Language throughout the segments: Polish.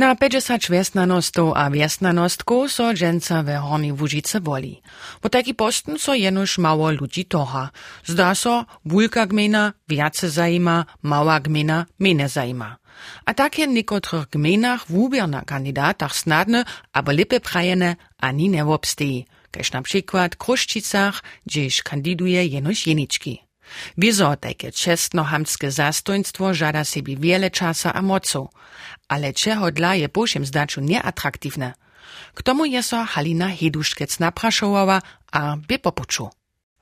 Na 50 vjesnanostov a vjesnanostku so dženca ve Horni Vužice voli. Po taki posten so jenož malo ljudi toha. Zdá so, vulka gmena viace zajima, mała gmena mene zajima. A tak je v nekaterých gmenách na kandidátach snadne, aber lipe prajene ani neobstejí. Kež napríklad Kruščicach, kdež kandiduje jenož jeničky. Wieso takie czestnohamskie zastojństwo żada sobie wiele czasu a mocu, ale czego dla je pošiem zdaču neatraktywne. K tomu je so Halina Heduškec naprašovala a by popuču.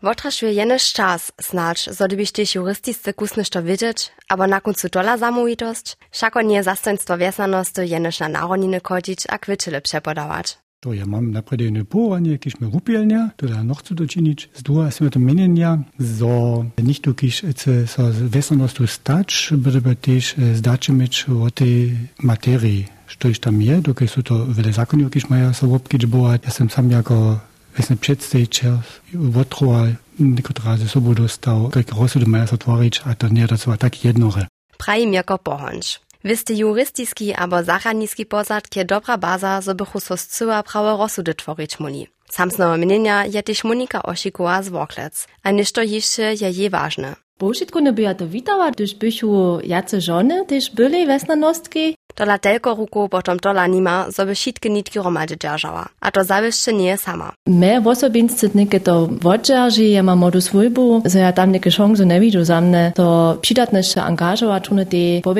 Wotrašuje jenož czas, znacz, so byś juristisce kusnyšto widzieć, aber na końcu dola zamovitost, šako nie zastojństwo wiesnanosti jenož na narodniny kodzić a kwityle przepodawać. To ja mam naprawdę jedno połanie, jakieś my rupielnia, to da noch zu doczynić. Z druga są to mienienia, so nicht jakiś so wesonostu stać, by też zdaczy mieć o tej materii, co już tam je, dokąd są to wiele zakonów jakieś mają so łopkić, bo ja sam sam jako Vesne předstejčer otrova niektorá ze sobou dostal, jak rozsudy maja zatvoriť a to nie to tak jednore. Prajim jako pohonč. Wy ste juristiski abo zachaniski pozad, kie dobra baza, so bychu so scyła prawo rozsudy tvorić muli. Sam z mienia je też Monika Osikova z Woklec. A ništo jeszcze je je ważne. Ne by to witała, gdyż bychu jace żony, też byli wesnanostki, Tola telko ruku potom tola nima, zo by šitke nitki romadže držała. A to zawieszcze nie je sama. Me wosobinsce neke to wodżerži, ja mam modus vojbu, zo ja tam neke szonsu ne widzę za mnie, to przydatniejsze angażować, one te po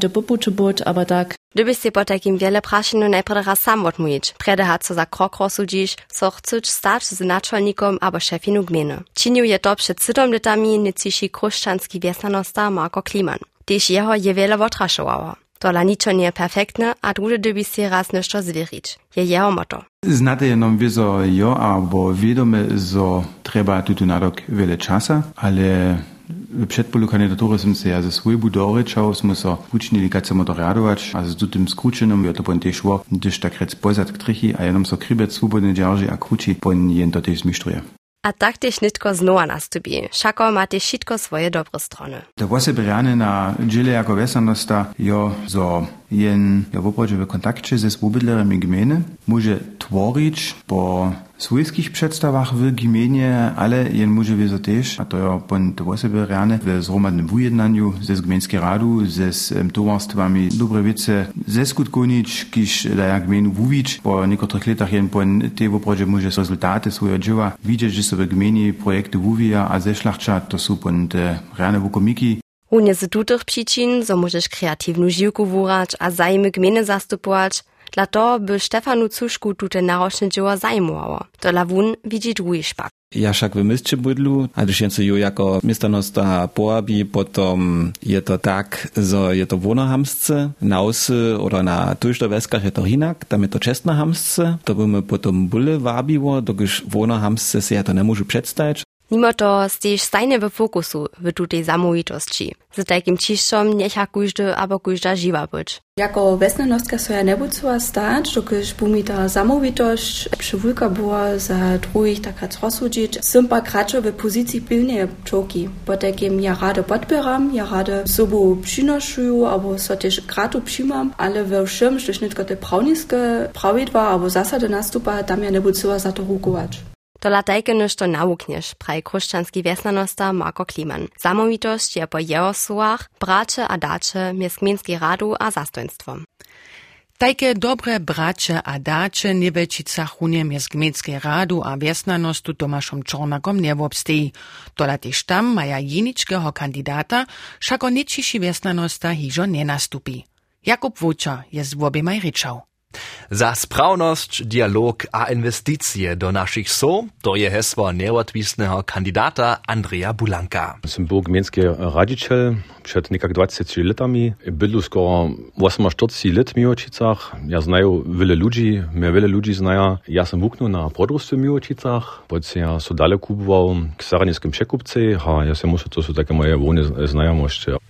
to popuczy bądź, aber tak Gdybyś się po takim wiele praszinu najpierw raz sam odmówić. Prede hat co za krok rozsudzisz, so chcesz stać z naczelnikom albo szefinu gminy. Czynił je to przed sydom latami nyciši kruszczanski wiesnanosta Marko Kliman. Tyż jeho je wiele wotraszowało. Tola niczo nie perfektne, a drugie dyby si raz nešto zwierzyć. Je jeho motto. Znate jenom wieso jo, albo wiedome, zo treba tutu nadok wiele czasa, ale w przedpolu kandydatury som se ja ze swojbu dorečał, smo so učinili, kad se moderadować, a z tutym skručenom, jo to pon też szło, gdyż tak rec pozad k a jenom so krybet swobodne dzierży, a kruči pon jen to też zmistruje. A tak tež nitko znova nastupi. Šako ima tež šitko svoje dobre strony. Da vose beljane na džile jako vesanosta jo zo jen, jo woprodzie w kontakcie ze swobodlerami gminy, może tworić po swojskich przedstawach w gminie, ale jen może wieso też, a to jo pon to wose berane, w zromadnym wujednaniu ze gmińskiej radu, ze um, towarstwami dobre wiece zeskutkonić, kiż daja gminu wuwić, po niekotrych latach jen pon te woprodzie może rezultaty swojego dzieła widzieć, że sobie gmini projekty wuwija, a zeszlachcza to są pon te reane wukomiki, Unie z tutych przyczyn, so możesz kreatywną żyłku wurać, a zajmy gminy zastupować, dla to by Stefanu Cuszku tute naroczne dzieło zajmowało. To lawun widzi drugi szpak. Ja však v mestě bydlu, a jen se ju jako městanosta poabí, potom je to tak, že je to vonohamsce, na osy oder na tujšto veskach je to hinak, tam je to čestnohamsce, to by mi potom byle vábiło, dokiž vonohamsce si ja to nemůžu představit, Mimo to stejesz stajne w fokusu w tutej samowitości. Z takim ciszczom niecha kujdy albo kujda żywa być. Jako wesnenostka so ja ne bucova stać, dokiż bu mi ta samowitość przywójka była za drugich takrat rozsudzić. Sym pa kračo w pozycji pilnej czoki. Po takim ja rado podbieram, ja rado sobu przynoszuję, albo so też krato przymam, ale we wszym, że tylko te prawniskie prawidła albo zasady nastupa, tam ja ne bucova za to rukować. To latajke nešto naukniesz, praj kruszczanski wiesnanosta Marko Kliman. Samowitość je po jeho słowach bracze a dacze mies radu a zastojstwom. Tajke dobre braće a dače nievečica hunje mjez gmedske radu a vjesnanostu Tomašom Čornakom ne obsteji. Tola tež tam maja jeničkeho kandidata, šako nečiši vjesnanosta hižo ne. Jakub Vuča je z obimaj rečal. Za spravnost, dialog a investicije do naših so, to je heslo neodvisnega kandidata Andreja Bulanka. Sem bil gmenski eh, raditelj pred nekak 20 letami. Bilo skoro 48 let v Mijočicah. Ja znaju vele ljudi, me vele ljudi znaja. Ja sem vuknil na podrostu v Mijočicah, potem ja so dalje kupoval k saranjskim šekupci, a ja se mušel, to so take moje vojne znajamošče.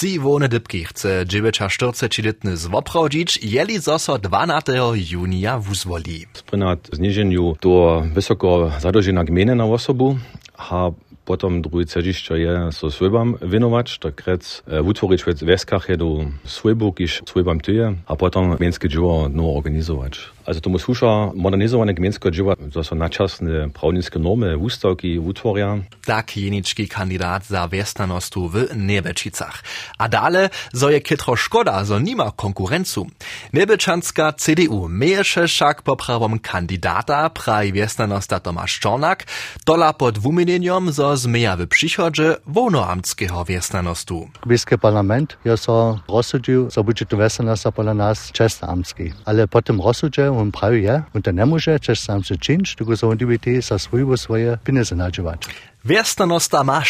Civone dybki chce dziewięcia czterdziestoletny z Woprodzic, jeli zoso 12 junia w uzwoli. Sprynat zniżeniu do wysoko zadożenia gminy na osobu, a Potom drugi cedišće je so svojbam vinovač, tak rec e, utworić w weskach jedu swojbu, kiż swojbam tyje, a potom gmieńskie dzieło no organizować. Also to muss husza modernizowane gmieńskie dzieło, to są naczasne prawnickie normy, ustawki utworia. Tak jeniczki kandidat za wiestanostu w Nebečicach. A dale so je kytro szkoda, so nima konkurencu. Nebečanska CDU mieješe však po pravom kandidata praj wiestanosta Tomasz Czornak, dola pod dwumienieniom, so zmija w przychodzie wonoamtskiego wiestanostu. Gmieński parlament je so rozsudził, so będzie to wiestanosta pola nas czesnoamtski. Ale po tym rozsudzie on prawi je, on to nie może czesnoamtski czynić, tylko so on dybity za swojego swoje pieniądze nadziewać. Wiestanosta ma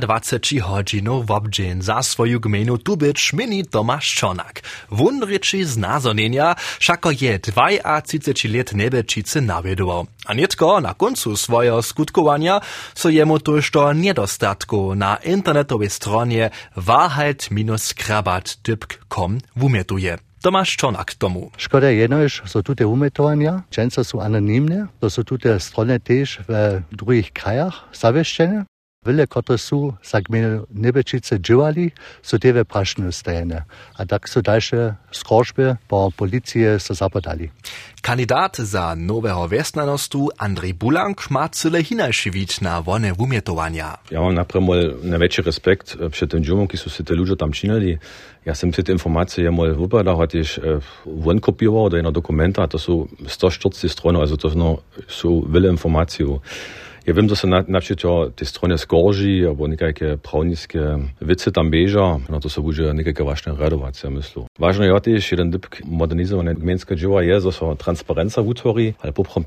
24 hodzinów w obdzień za swoją gminu tu być mini Tomasz Czornak. Wundryczy z nazonienia, szako je 32 lat Nebečice nawiedował. A nietko na końcu swojego skutkowania so jemu tuż do niedostatku na internetowej stronie wahrheit-krabat.com wumietuje. Tomasz Czornak tomu. Szkoda jedno jest, że tutaj umetowania często są anonimne, to są tutaj strony też w drugich krajach zawieszczone. Vile, kot so zagmenili nebečice živali, so teve prašne ustajene, a tako so daljše skrožbe po policije so zapadali. Kandidat za nového vesnanostu Andrej Bulank ma cele hinajši vid na vone umjetovanja. Ja mam napremol največji respekt eh, pred tem džumom, ki so se te ljudje tam činili. Jaz sem te informacije ja mol vypadal, a tiež eh, von kopiroval do jednoho dokumenta, a to sú 140 stronov, a to no, sú veľa informácií. Ja wiem, że się na, na przykład te strony skorži, albo niekajkie prawnickie wice tam bieża, no to się będzie niekajkie właśnie radować, ja myślę. Ważne jest też, jeden typ modernizowane gmieńskie dzieła jest, że się transparencja utwori, ale poprom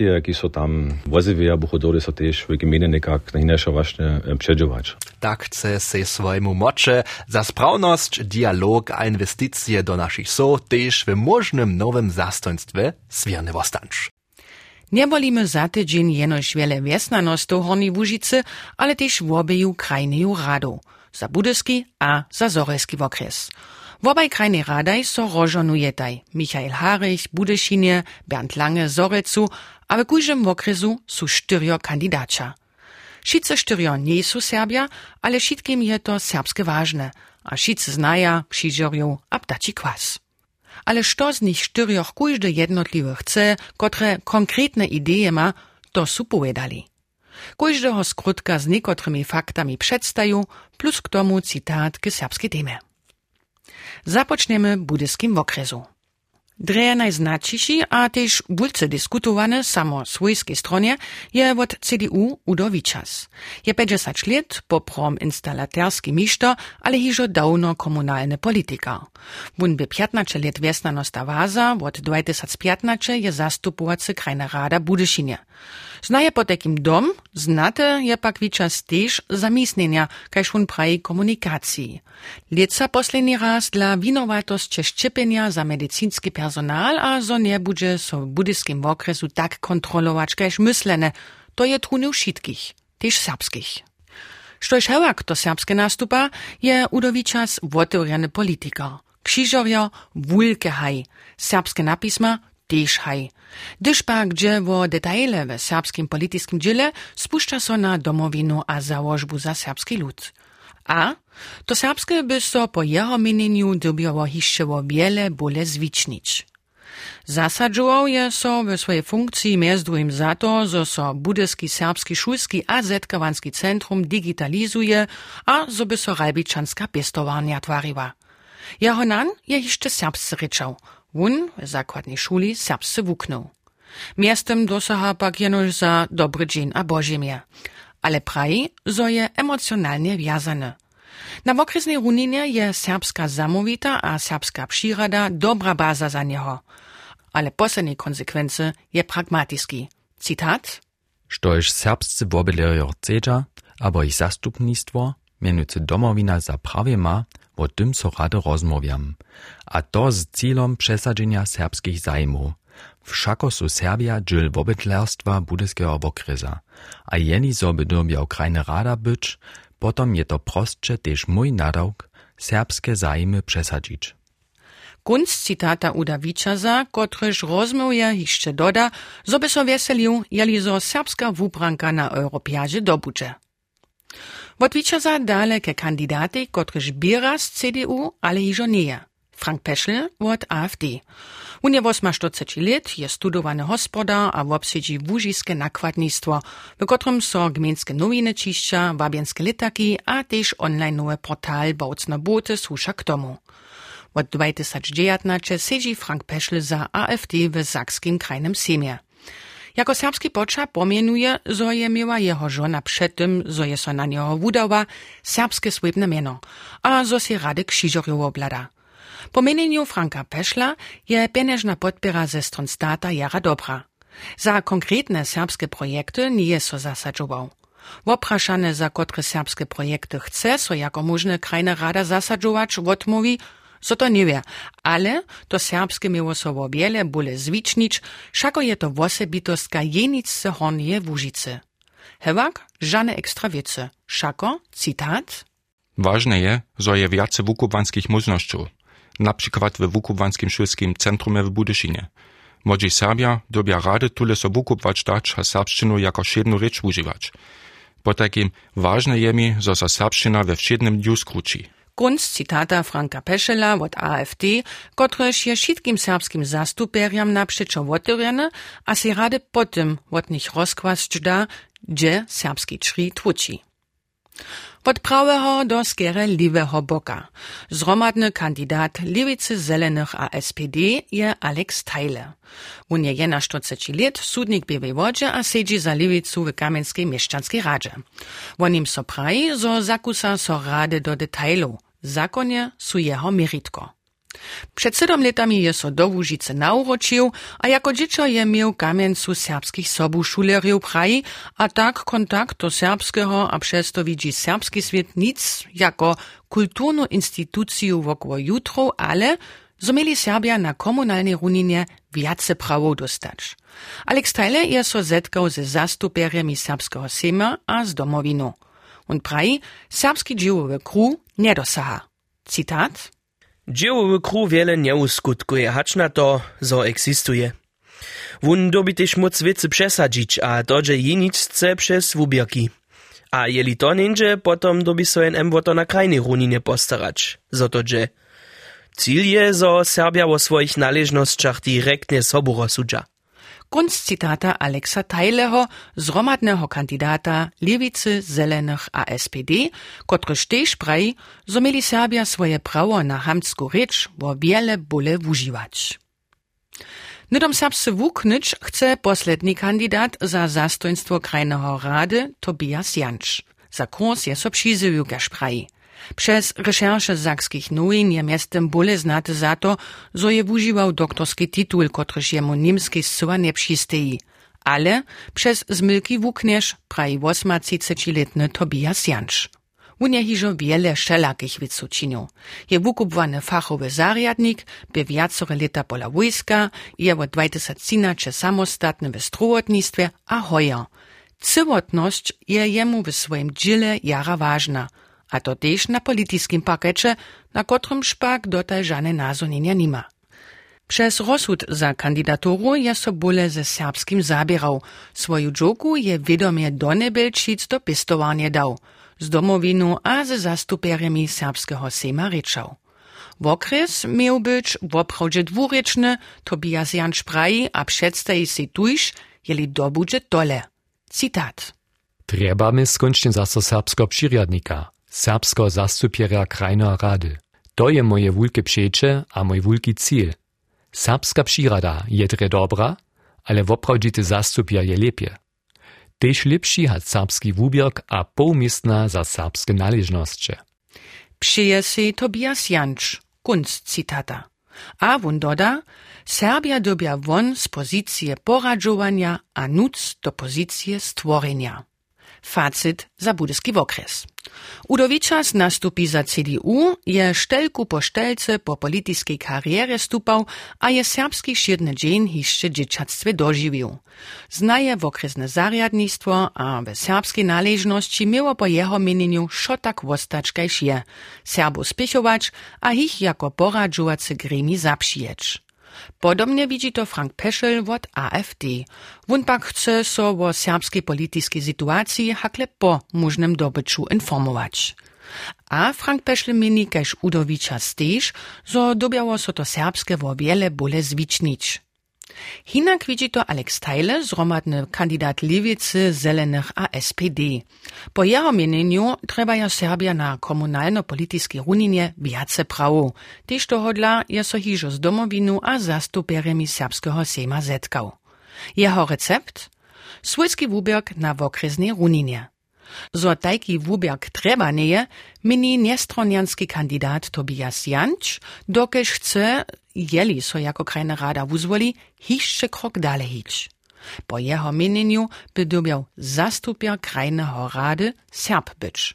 jakie są tam właziwie, bo chodzi się też w gminie niekak na inaczej właśnie przedziwać. Tak chce se swojemu mocze za sprawność, dialog a inwestycje do naszych so też w możnym nowym zastoństwie swierny wostancz. Nie bolimy za tydzień jenoż wiele wiesnanostów Horni Łużycy, ale też w obieju krajneju radu. Za budyski a za zorejski okres. W obaj krajnej radaj so rożonujetaj. Michael Harich, Budyszynie, Bernd Lange, Zorecu, a w kujżym okresu są sztyrio kandidacia. Wszyscy sztyrio nie są Serbia, ale wszystkim je to serbskie ważne, a wszyscy znaja, przyjdziorją, a ptaci kwas. Ale što z nich štyrioch kujde jednotliwy chce, kotre konkretne ideje ma, to su povedali. Kujdeho skrótka z niekotrymi faktami przedstajú, plus k tomu cytat k serbskiej temie. Zapoczniemy budyskim okresu. Dreje najznačiši a tež bulce diskutowane samo swojskiej stronie je od CDU Udo Wiczas. Je 50 let po prom instalaterski mišto, ale hižo dawno komunalny polityka. Wun by 15 let wiesnanosta waza, od 2015 je zastupowacy krajna rada Budyszynie. Znaje potekim dom, znate je pak vičas tež zamisnjenja, kaj šun praji komunikaciji. Leca poslednji raz dla vinovatost če ščepenja za medicinski personal, a zo nje budže so v budijskim okresu tak kontrolovač, kajž myslene, to je trunil šitkih, tež srpskih. Što je ševak do srpske nastupa, je udovičas votevrjene politika. Krzyżowio, wulkehaj, serbskie napisma, tež haj. Gdyż pak gdzie wo detaile w serbskim politiskim dziele spuszcza so na domowinu a założbu za serbski lud. A to serbskie by so po jeho mienieniu dobioło hiszczeło wiele bóle zwicznić. Zasadžoval je so w swojej funkcji między za to, że so budyski serbski szulski a zetkawanski centrum digitalizuje, a zo by so rajbiczanska pestowarnia twariła. Jeho nan je jeszcze ryczał. Wun w zakładnej szuli serbscy wuknął. Miastem dosaha pak jenoż za dobry dzień a boziemie. Ale praji, zo je emocjonalnie wiazane. Na okresnej runinie je serbska zamówita a serbska przyrada dobra baza za niego. Ale poslednej konsekwency je pragmatyski. Cytat? Štož serbscy wobydlerjo chcedza, abo ich zastupnictwo, mianujcy domowina za prawie ma, o tym so rady rozmawiam. A to z celom przesadzenia serbskich zajmów. Wszako su Serbia dżil wobydlerstwa budyskiego wokresa. A jeni so by dobiał krajne rada być, potom je to prostsze też mój nadawk, serbskie zajmy przesadzić. Kunst citata Uda Wiczaza, kotryż rozmówja jeszcze doda, zo by so weselił, jeli zo serbska wubranka na Europiadzie dobucze. Wotwiča dale ke kandidatej, kotryž bira z CDU, ale hižo nie. Frank Peschel od AfD. On je 48 let, je studowany hospodar a wobsiedzi wóżiskie nakładnictwo, w którym są gminskie nowiny wabienskie litaki, a też online portal Baucne Bote słusza k tomu. Od 2019 siedzi Frank Peschel za AfD w Sakskim krajnym Sejmie. Jako serbski poča pomienuje, zo je miała jeho żona przed tym, zo je so na niego wudała, serbskie swébne mieno, a zo si Radek Šižorjovo oblada. Po mienieniu Franka Peszla je pieniężna podpiera ze stron stata jara dobra. Za konkretne serbskie projekty nie so zasadzował. Wopraszane za kotre serbskie projekty chce so jako możne krajna rada zasadzować, odmówi, so to nie wie, ale to serbskie miło so wiele bóle zwicznić, szako je to wosebitostka jenicce hornie Łużycy. Hewak, żane ekstra wiece. Szako, cytat. Ważne je, że je więcej wukubanskich możności na przykład w Wukubanskim Szulskim Centrum w Budyszynie. Młodzi Serbia dobia rady tule so wukupwać dać, a serbszczynu jako szedną rzecz używać. Po takim ważne je mi, że serbszczyna we wszednym dniu skróci. Kunst citata Franka Peschela od AfD, kotryż je wszystkim serbskim zastuperiam naprzeczo wotyrjene, a si rady potem od nich rozkłasć da, gdzie serbski czri tłuci. Od prawego do skere liwego boka. Zromadny kandidat Lewicy Zelenych a SPD je Alex Teile. On je 41 let, sudnik biewej wodzie a siedzi za Lewicu w Kamenskiej Mieszczanskiej Radzie. On im so praji, zo zakusa so rady do detailu. Zakonie su jeho meritko. Przed siedem latami je so do Łużycy nauročił, a jako dziecko je miał kamieńcu serbskich sobu szuleriów praji, a tak kontakt do serbskiego, a przez to widzi serbski świat nic jako kulturną instytucję wokół jutro, ale so mieli Serbia na komunalnej runinie wiace prawo dostać. Alex Tajle je so zetkał ze zastuperiami serbskiego sema a z domowiną. On praji, serbski dziełowy kru nie dosaha. Cytat. Dziełowy kru wiele nie uskutkuje, hacz na to, zo eksistuje. Wun dobi też moc wiece przesadzić, a dodże jenic chce przez wubierki. A jeli to niędzie, potom dobi so en em to na krajnej runinie postarać. Zo to dże. Cíl je, Serbia o swoich należnościach direktnie sobu rozsudza. Kunst citata Alexa Tajleho, zromadnego kandidata Lewicy, Zelenych a SPD, kotryż też praji, zo mieli Serbia swoje prawo na hamsku rzecz wo wiele bóle używać. Nydom serbscy wuknyć chce posledni kandidat za zastoństwo krajnego rady Tobias Janč. Za kurs je so przyzywił praji. Przez recherche zakskich nowin je miastem bóle znate za to, zo je doktorski tytuł, kotryż jemu niemski zsyła nie. Ale przez zmylki wukniesz praji 38-letny Tobias Janč. On je hižo wiele wszelakich wicu. Je wukupowany fachowy zariadnik, by wiacore lata pola wojska, je od 2013 samostatny w strułotnictwie, a hoja. Cywotność je jemu w swoim dziele jara ważna – a to też na politiskim pakecie, na którym szpak dotaj żadne nazonienia nima. Przez rozsud za kandydaturu je so bóle ze serbskim zabierał. Swoju dżoku je wiadomie do Nebelčic do pistowania dał. Z domowinu a ze zastuperiami serbskiego sejma ryczał. Wokres miał być woprawdzie dwuryczny, Tobias Jan Szpraji, a przedstawi si tuż, jeli dobudże dole. Cytat. Trebamy skończnie zaso serbsko przyriadnika serbsko zastupjera krajna rady. To je moje wulke przejcze a mój wulki cíl. Serbska przyrada je tre dobra, ale woprawdzity zastupja je lepie. Tež lepší hat serbski wubierk a poumistna za serbskie należności. Przyje si Tobias Janč, kunst citata. A wun doda, Serbia dobia won z pozycje poradzowania, a nuc do pozycje stworzenia. Facit za budyski okres. Udovičas nastupi za CDU, je štelku po štelce po politiskiej karierze stupał, a je serbski širny dzień hiszcze dzieciactwie dożywił. Znaje w okresne zariadnictwo, a w serbskiej należności miało po jego mienieniu szotak wostać kajż je, Serbu spiechować, a ich jako poradżowacy gremi zapsijeć. Podobnie widzi to Frank Peschel od AfD. Pak chce so o serbskiej politycznej sytuacji hakle po możnym dobyciu informować. A Frank Peschel mini kaž Udowicza stež, zo dobiało so to serbskie wo wiele bole zwicznić. Hinak widzi to Alex Teile, zromadny kandidat Lewicy, Zelenych a SPD. Po jeho mienieniu treba ja Serbia na komunalno-polityskiej runinie wiace prawo. Tyż to hodla je so hižo z domowinu a zastupierami serbskiego sejma zetkał. Jeho recept? Swójski wubierk na wokresnej runinie. Zo tajki wubierk treba nieje, mini niestronianski kandidat Tobias Janč, dokež chce jeli so jako krajna rada wuzwoli, hišće krok dale hić. Po jeho mienieniu by dobiał zastupia krajnego rady Serb być.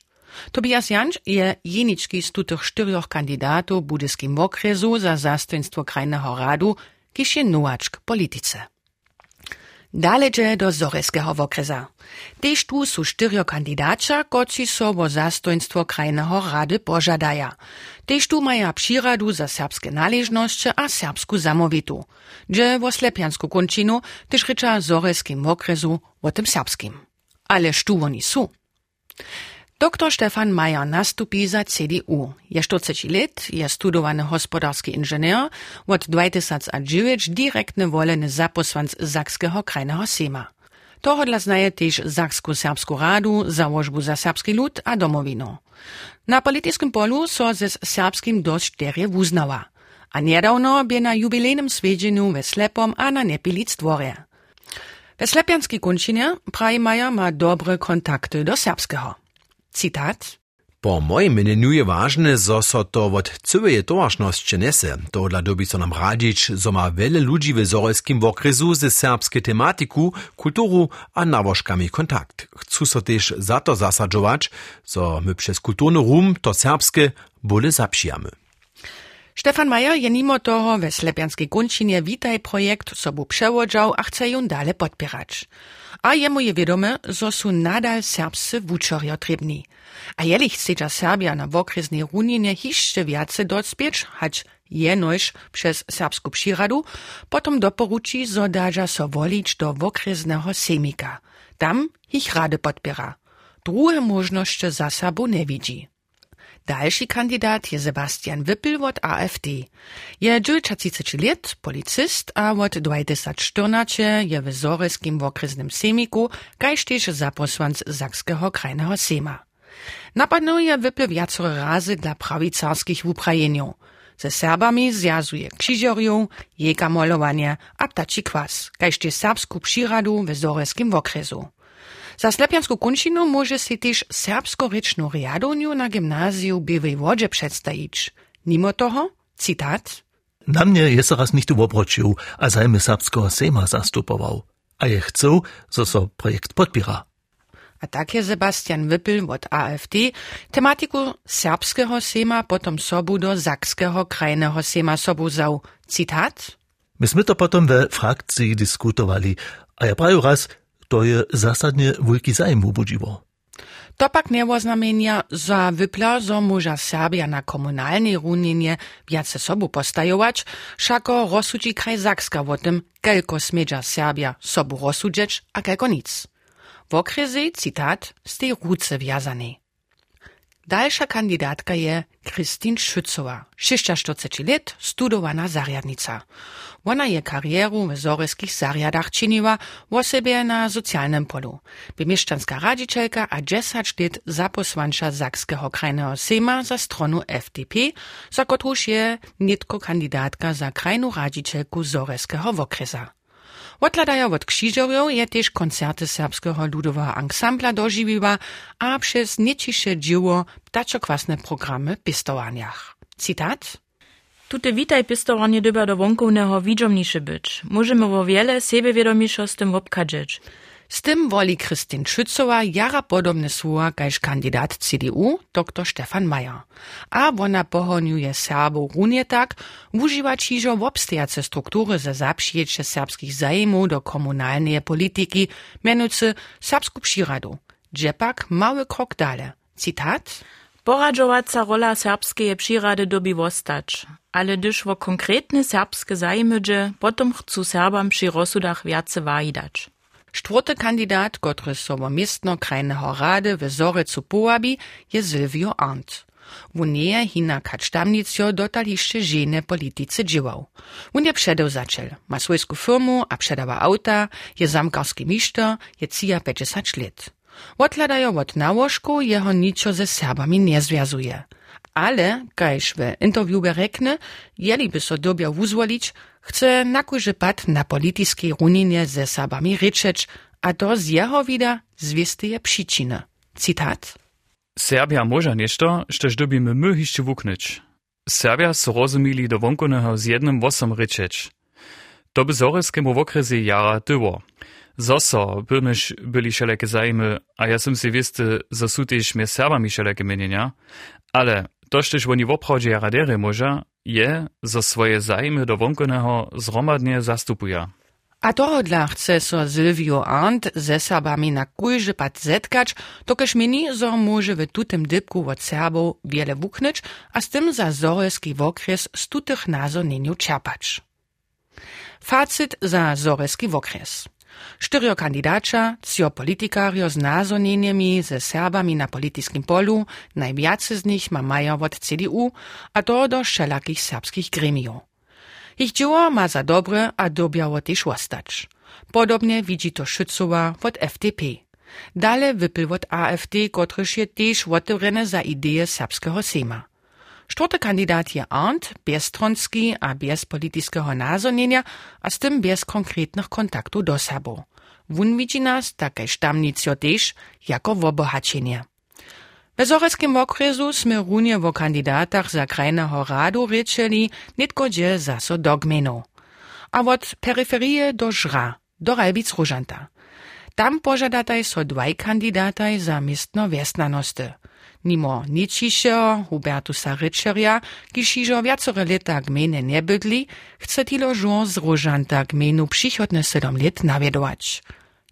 Tobias Janč je jenički z tutych czterech kandidatów budyskim okresu za zastępstwo krajnego radu, kiż je nuaczk polityce. Daleže do Zoreského okresa. Tež tu sú štyrio kandidáča, koci so vo zastojnstvo krajného rady požadaja. Tež tu maja příradu za serbské náležnosće a serbsku zamovitu. Dže vo Slepiansku končinu tež reča Zoreským okresu o tym serbskim. Ale štu oni sú. Dr. Stefan Mayer nastupi za CDU. Je 40 let, je studowany hospodarski inżynier, od 2009 direktny woleny zaposłanc Zakskiego krajnego Sejma. Tohodla znaje też Zaksku Serbsku Radu, założbu za serbski lud a domowinu. Na politycznym polu so ze serbskim dość derje wuznała. A niedawno bie na jubilejnym swiedzieniu we Slepom a na Nepilic dworze. We Slepianskiej kunčinie praji Maja ma dobre kontakty do serbskiego. Citat. Po mojem mnenju je ważne, zo so to od cyłej towarzności nese. Tohle dobi so nam radzić, zo ma wiele ludzi zorelskim okresu ze serbskie tematiku, kulturu a nawożkami kontakt. Chcą so też za to zasadzować, zo my przez kulturny rum to serbskie bole zapsijamy. Stefan Majer je mimo toho we Slepianskiej Gunčinie Witaj projekt sobu przełodział, a chce ją dalej podpierać. A jemu je wiadome, zo su nadal serbscy wučorjo trebni. A jeli chce Serbia na wokresnej runinie hiszcze wiace docpieć, hać jenoś przez serbsku przyradu, potom doporuči, zo daža so wolić do wokresnego semika. Tam ich rady podpiera. Drugie możności za nie widzi. Dalszy kandidat je Sebastian Wippel od AfD. Je 39 let, policist, a od 2014 je w Zoryskim okresnym semiku, kaž też zaposłanc Zakskiego krajnego sema. Napadnuje Wippel wiacore razy dla prawicarskich wuprajeniów. Ze Serbami zjazuje krzyżoriów, jeka malowanie a ptaci kwas, kaž też serbsku przyradu w Zoryskim okresu. Za Slepiansku kunčinu może si też serbskorečnu riadoniu na gimnazju Biwej Wodzie przedstawić. Mimo toho, cytat. Na mnie jest raz nicht ubobroczył, a zajmy serbskiego sejma zastupował. A je chcą, zo so projekt podpiera. A tak je Sebastian Wippel od AfD tematiku serbskiego sejma potom sobu do zakskiego krajnego sejma sobu zał. Cytat. Myśmy to potom we frakcji dyskutowali, a ja prawie raz, to je zasadnie wielki zajem ubudziło. To pak nie oznamienia za wypla, zo może Serbia na komunalnej runinie wiace sobu postajować, szako rozsudzi kraj Zakska o tym, kelko smiedza Serbia sobu rozsudzieć, a kelko nic. W okresie, cytat, z tej ruce wiazanej. Dalsza kandidatka je Kristin Schützowa, 46 let, studowana zarjadnica. Ona je karieru w zoreskich zarjadach czyniła w sobie na socjalnym polu. Bymieszczanska radzicielka a 10 let zaposłancza Zakskiego krajnego sejma za stronu FDP, za kotruż je nitko kandidatka za krajną radzicielku zoreskiego okresa. Odladaja od krzyżerów je też koncerty serbskiego ludowego ansambla dożywiła, a przez niecisze dzieło ptaczokwasne programy pistowaniach. Cytat. Tute witaj pistowanie dyba do wonkownego widzomniejsze być. Możemy wo wiele sebewiedomiszo z tym obkadzeć. Z tym woli Christine Schützowa jara słowa kaž kandidat CDU, dr Stefan Mayer. A ona pohoniuje Serbo runie tak, używa čižo obstojace struktury za zapšijeće serbskich zajmów do komunalnej polityki, mianujcy serbsku przyradu. Dżepak mały krok dalej. Cytat. Poradžovaca rola serbskeje přirady dobi wostać, ale gdyż wo konkretne serbskie zajmy potom chcú Serbam przy rozsudach viace wajidać. Czwarty kandidat, który so wo miestno krajnego rady w Zorecu połabi, je Silvio Arndt. Nie hina kacztamnicio dotal jeszcze żene polityce dziełał. Wun je przedewzaciel, ma swojską firmu a przedawa auta, je zamkarski miszter, je cija 50 lat. Odkladają od nałożku, jeho niczo ze Serbami nie związuje. Ale, kajż w interview rekne, jeli by so dobia wuzwolić, chce na kurzy pad na polityskiej runinie ze Serbami ryczeć, a to z jeho vida zwiesteje. Cytat. Serbia może nešto, štož dobimy my hišće wuknyć. Serbia so rozumili do wonkoneho z jednym wosom ryczeć. To by zoreskemu wokresie jara tyło. Zoso, byrnyś byli szelekie zajmy, a ja sam si wisty, zo su też mnie Serbami szelekie mienienia, ale to, też oni w obchodzie jaradery może, je, zo swoje zajmy do wonkoneho zromadnie zastupuje. A tohodla chce so Silvio Arndt ze Serbami na kujże pad zetkać, tokeż mini, zo może w tutem dybku od Serbów wiele wuknyć, a z tym za zoreski wokres z tutych nazonieniu czerpać. Facit za zoreski wokres. Štyrio kandidača, cio politikario z nazoneniemi ze Serbami na politiskim polu, najviace z nich ma maja od CDU, a to do všelakých serbskich gremiów. Ich dzieło ma za dobre, a dobiało też ostać. Podobnie widzi to Szützowa od FDP. Dale wypyl od AfD, kotryż je też za ideje serbskiego Sejma. Czwarty kandidat je Arndt, bezstronski a bez politiskiego nazonienia, a z tym bez konkretnych kontaktów do sobą. Wun widzi nas, takie sztamnicjo też, jako wobohaczenie. W Zoreckim okresu sme runie wo kandidatach za krajnego radu ryczeli, nitko gdzie zaso do gmenu. A od peryferie do Żra, do Ralbic Różanta. Tam pożadataj so dwaj kandidataj za miestno wiesnanosty. Nimo ničišeho Hubertusa Ryczeria, kiž ižo viacore leta gmene nie bydli, chce tilo žur z Różanta gmenu przychodne 7 let nawiedować.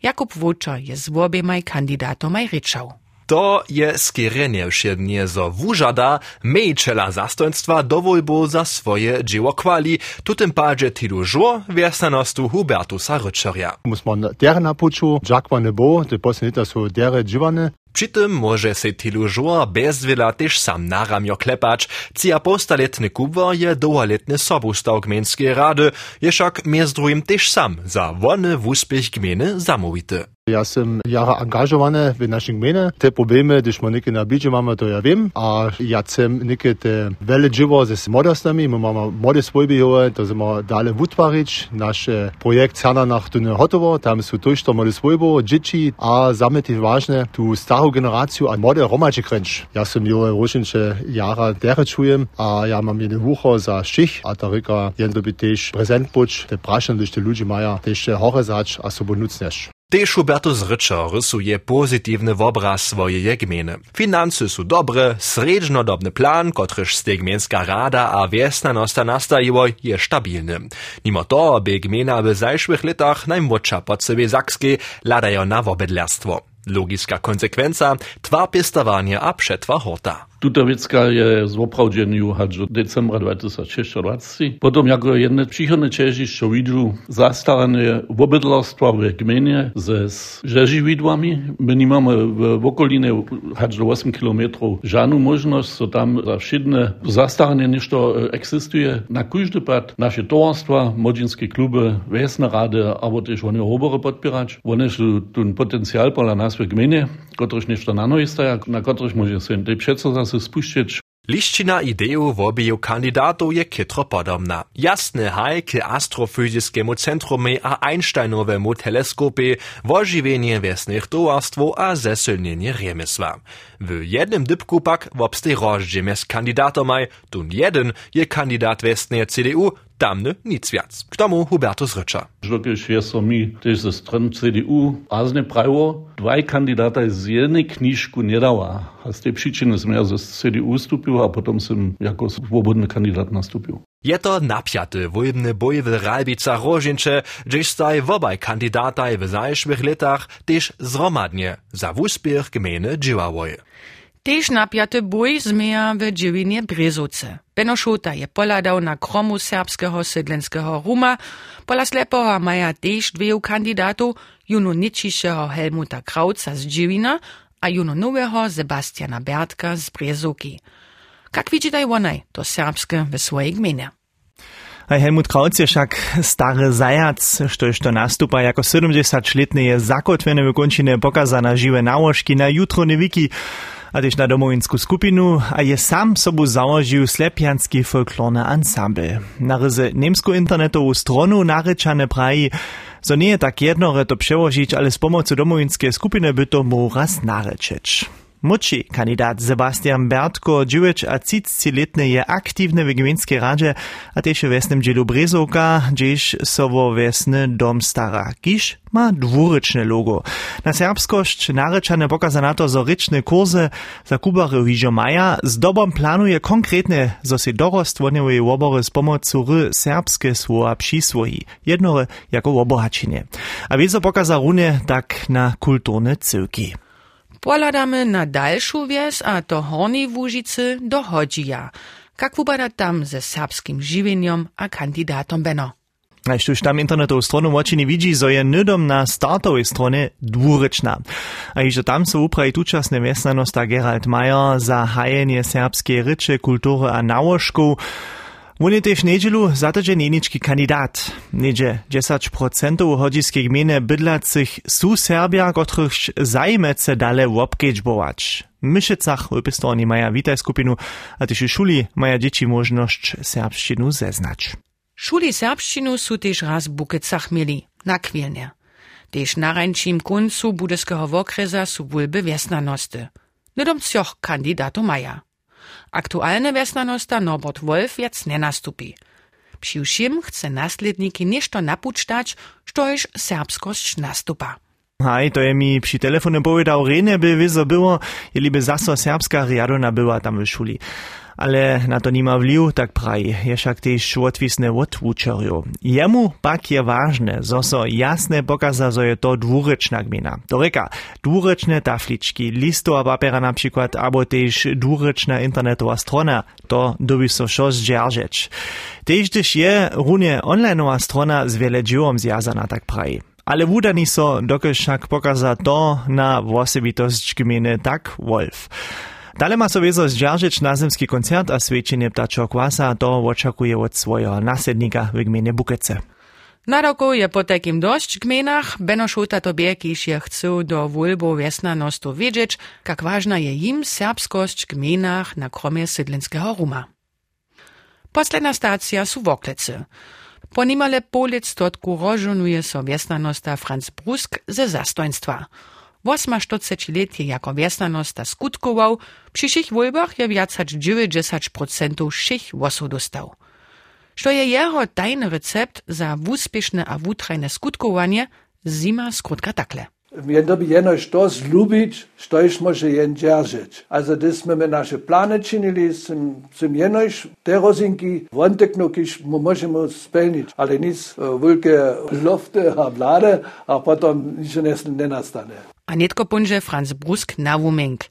Jakub Wuczer je z obiemaj kandidatomaj ryczał. To je skierenie wsiednie zo wużada mejczela zastojstwa do wojbu za swoje dzieło kwali, tutym padzie tilu żło wiesanostu Hubertusa Ryczeria. Muss man dere na puczu, dżakwane bo, te posnita su dere dżiwane, Tym może se tylu żur bez wiela też sam na ramio klepać, cia postaletny kubwa je dołaletny sobustaw gmieńskiej rady, je však między drugim też sam za wony w uspiech gminy zamówity. Ja sam jara angażowany w naszej gminie. Te problemy, gdyż my nikie na bidzie mamy, to ja wiem. A ja chcem nikie te wiele dzieło ze młodostami. My mamy młode swojby, to chcemy dalej wytwarzyć. Nasz projekt Cerna nach Tunne hotowo. Tam są też to młode swojby, dzieci, a zamy też ważne, tu starą generację, a młode romacie kręć. Ja sam jo różnicze jara dere czuję, a ja mam jeden wucho za szych, a ta ryka jeden by też prezent buć, te praszne, gdyż te ludzie mają też chore zać, a sobą nucnesz. Tež Hubertus Ryczer rysuje pozytywny obraz swojej gminy. Finanse są dobre, sredźnodobny plan, kotryż z gmienska rada a wiesnanosta nastajiło, je stabilny. Mimo to, by gmina w zajszłych latach najmłodsza pod sobie Sakskiej ladają na wobydlerstwo. Logiska konsekwenza, tva pestovanja a przetwa hota. Tuta wecka je zoprawdźenju aż do decembra 2026. Potom jako jedne przychodne cieżyszczo widzą zastarane obydlarstwa w gminie ze rzeziwidłami. My nie mamy w okolinie aż do 8 km żadną możliwość, so tam za wszystkie zastarane niż to eksistuje. Na każdy pad nasze towarstwa, młodzieńskie kluby, wiesne rady, aber też one obory podpierać. One są ten potencjal pola nas w gminie, któryś niż na nowej stajak, na któryś może się przeco zase spuścić. Lišćina ideju wobiju kandidatów je kitro podobna. Jasny haj k astrofyziskému centrumie a Einsteinowemu teleskopie, wožiwienie wiesnych towarstwo a zesylnienie riemysła. W jednym dybku pak wobstej rozdziemie z kandidatomaj, tun jeden je kandidat wiesnej CDU, tamny nic wiac. K tomu Hubertus Rycza. Wirklich jest mi też ze stron CDU razne prawo, dwaj kandidata z jednej kniżku nie dała. A z tej przyczyny som ja ze CDU stupił, a potom som jako swobodny kandidat nastupił. Je to napiaty wojbny boj w Ralbica Rożincze, gdzieś staj wobaj kandidataj w zajszłych latach też zromadnie za wuspiech gminy działały. Tež napjaty bój zmieja w dziewinie Brezovce. Beno Šota je poladał na kromu serbskiego sydlenskiego Ruma, pola slepoha maja tež dveju kandidatu, juno ničišeho Helmuta Krauca z Džiwina a juno nowego Sebastiana Bertka z Brezovki. Jak widzitaj wonaj to serbskie w swojej gminie? Helmut Krautz je však stary zajac, štož to nastupa jako 70-letny je zakotweny w kończynie pokaza na żywe nałożki na jutro wiki, a też na domowinsku skupinu, a je sam sobu założył slepianski folklorny ensemble. Na ryzy niemsku internetową stronu naryczane praji, so nie je tak jednore to przełożyć, ale z pomocą domowinskiej skupiny by to mu raz. Muči kandidat Sebastian Bertko, 9 a 30 letny je aktywny w gminskiej radzie, a też w wesnym dzielu Brezovka, gdzieś sowo wesny dom ma dwuryczne logo. Na serbskość naryczane pokaza na to, zo kursy za kubary hižo maja, z dobom planuje konkretne, zo si dorost woniewej wobory z pomocą ry serbskie słowa przyswoji, jednore jako obohaczenie. A wiezo pokaza tak na kulturne cyłki. Poladamy na dalszą wies, a to Hornej Łużycy do Hodzija. Jak wubada tam ze serbskim żywieniem a kandidatom Beno? A już tam internetową stronę očiny widzi, zo je nydom na startowej stronie dwuryczna. A iż tam są uprawi tuczasne wiesnanosta Gerald Mayer za hajenie serbskiej ryczy, kultury a nałożków, On je tež nedželu zatržen jenički kandidat. Neđe 10% hodziskiej gminy bydlacych su Serbia, kotrych zajmece dale wobkedźbować. W Myšicach w stronie maja witaj skupinu, a też szuli maja dzieci możność serbszczynu zeznać. Szuli serbszczynu su też raz w Bukecach mieli, na kwilnie. Też na rańczym końcu budyskiego wokreza su wólby wiesnanosty. Nydom cioch kandidatu maja. Aktualne wiesnanosta Norbert Wolf wiec nie nastupi. Přiwšim chce nasledniki nešto napučtać, štož serbskość nastupa. Haj, to je mi przy telefonie powiedział, Rene by wyzo było, jeli by zaso serbska riadona była tam w szuli ale na to nima vliv, tak praji, je však tež odvisne od učerju. Jemu pak je ważne, zo so jasne pokaza, zo je to dwurečna gmina. To reka, dwurečne taflički, listo a papera na przykład, abo tež dwurečna internetowa strona, to dobi so šo zdžeržeć. Tež też je runie onlineowa strona z wiele dziłom zjazana, tak praji. Ale wudani so, dokud však pokaza to na osobitost gminy, tak Wolf. Dale ma sobie zdźerżyć na zimski koncert a świeczenie ptaczego kwasa, to oczekuje od swojego nasljednika w gminie Bukece. Na roku je po takim dość gminach, Beno Šuta tobie, je chcą do wólbu wiesnanostu wiedzieć, jak ważna je im serbskość gminach na kromie sydlinskiego Ruma. Posledna stacja su Woklecy. Po nimale polic totku rożonuje so wiesnanosta Franz Brusk ze zastoństwa. 48 jako wiesnanosta skutkował, przy všich wólbach je viac hač 90% všich wosów dostał. Što je jeho tajny recept za wuspieszne a wutrajne skutkowanie, zima skrótka takle. Jen dobi jenoś to zlubić, stoisz może jen dzierżyć. Also das my nasze plany czynili, tym, tym jenoś te rozinki wąteknu, kiż możemy spełnić, ale nic wielkie lofty a blade, a potem nic nie nastanie. A netko punže Franz Brusk na Wumink.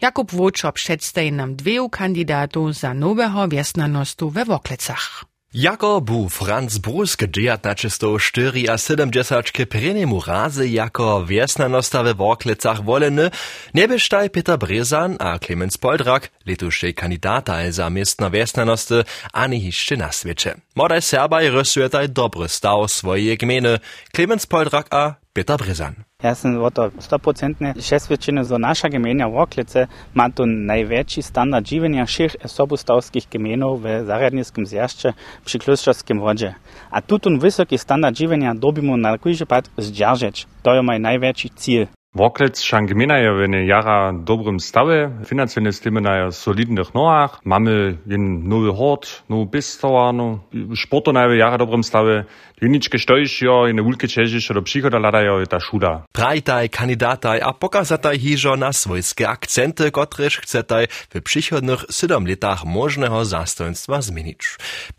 Jakub Wóczor przedstawi nam dwieju kandydatów za nowego wiesnanostu we Woklecach. Jako bu Franz Brusk 1904 a 70 preniemu razy jako wiesnanosta we Woklecach woleny, nebysztaj Peter Brezan a Clemens Poldrak, letuszej kandidata za miestno wiesnanosty, ani hiszczy na świecie. Modaj Serbaj rysujetaj dobry staw swojej gminy, Clemens Poldrak a Peter Brezan. Jaz sem v to 100% še svečine za naša gemenja v oklice, ima tu največji standard življenja ših sobustavskih gemenov v Zaradnijskem zjašče pri Klusčarskem vodže. A tu tu visoki standard življenja dobimo na kujži pad z Đaržeč, to je moj največji cilj. Woklec Szangmina je w jara dobrym stawie, financyjnie stimy na solidnych noach, mamy jen nowy hort, nowy bistowarnu, sporto na jara dobrym stawie, Juničke štojšjo in wulke čežišo do příchoda ladajo je ta šuda. Prajtaj, kandidataj a pokazataj hižo na svojské akcenty, kotrež chcetaj w przychodnych 7 latach możnego zastojnictwa zmienić.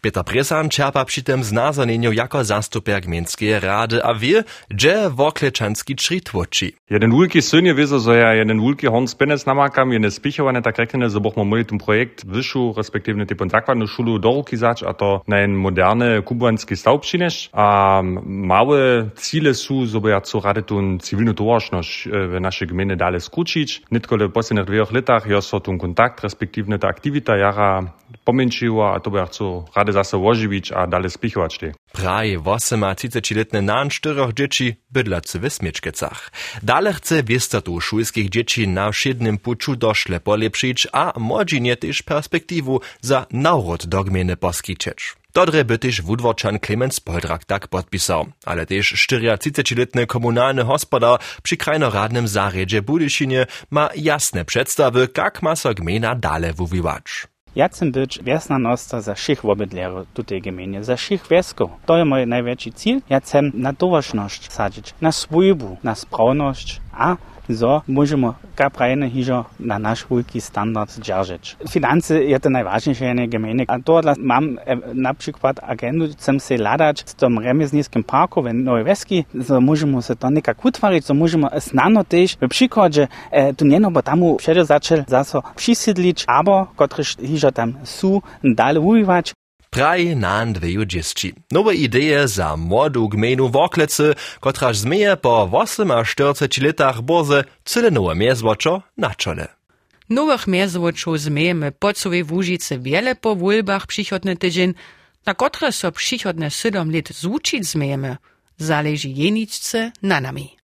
Peter Presan czerpa przy tym znazornieniu jako zastupiak Mińskiej Rady, a wie, gdzie wokleczanski czri jeden wulki syn je wiedzą, że ja jeden wulki horn penes namakam, jeden spichowane tak rekne, że bochmo mój ten projekt wyższu, respektywnie typon zakładną szulu do ruki zać, a to na jeden moderne kubanski przynieść, a małe cile są, żeby ja co rady tu cywilną towarzyszność w naszej gminy dalej skrócić. Nitkole w poslednych dwóch latach ja so tu kontakt, respektywnie ta aktywita jara pomięciła, a to by ja co rady zase ożywić, a dalej spichować te. Praj 38-letny nan czterech dzieci bydlacy w Smieczkecach. Dalej chce wiestatu szulskich dzieci na wszednym puczu doszle polepszyć, a młodzinie też perspektywu za naród do gminy poskiczyć. Dodre by też wudworczan Clemens Poldrak tak podpisał, ale też 34-letny komunalny hospodar przy krajnoradnym zarjedzie Budyszynie ma jasne przedstawy, jak ma so gmina dalej wuwiwać. Ja chcę być wiesna nosta za všich obydlerów tutaj gminie, za všich wiesków. To jest mój największy cel. Ja chcę na towarzność sadzić, na swójbu, na sprawność, a za možemo kar pravi na hižo na naš veliki standard držati. Finance je to najvažnejše enega mene. A to, da imam na primer agendu, sem se ladač s tom remezniskim parku v Novi Veski, za možemo se to nekako utvariti, za možemo snano tež v prihodže, eh, tu njeno bo tam še začel zaso prisidlič, abo kot hižo tam su, dalje uvivač. Praj dveju dziesci. Nowe ideje za młodu gmenu Woklecy, kotraż zmieje po 48 latach boze cyle nowe miezłoczo na czole. Nowych miezłoczów zmiejemy po całej Łużycy wiele po wólbach przychodny tydzień, na które so przychodne 7 lat złuczyć zmiejemy, zależy jeniczce na nami.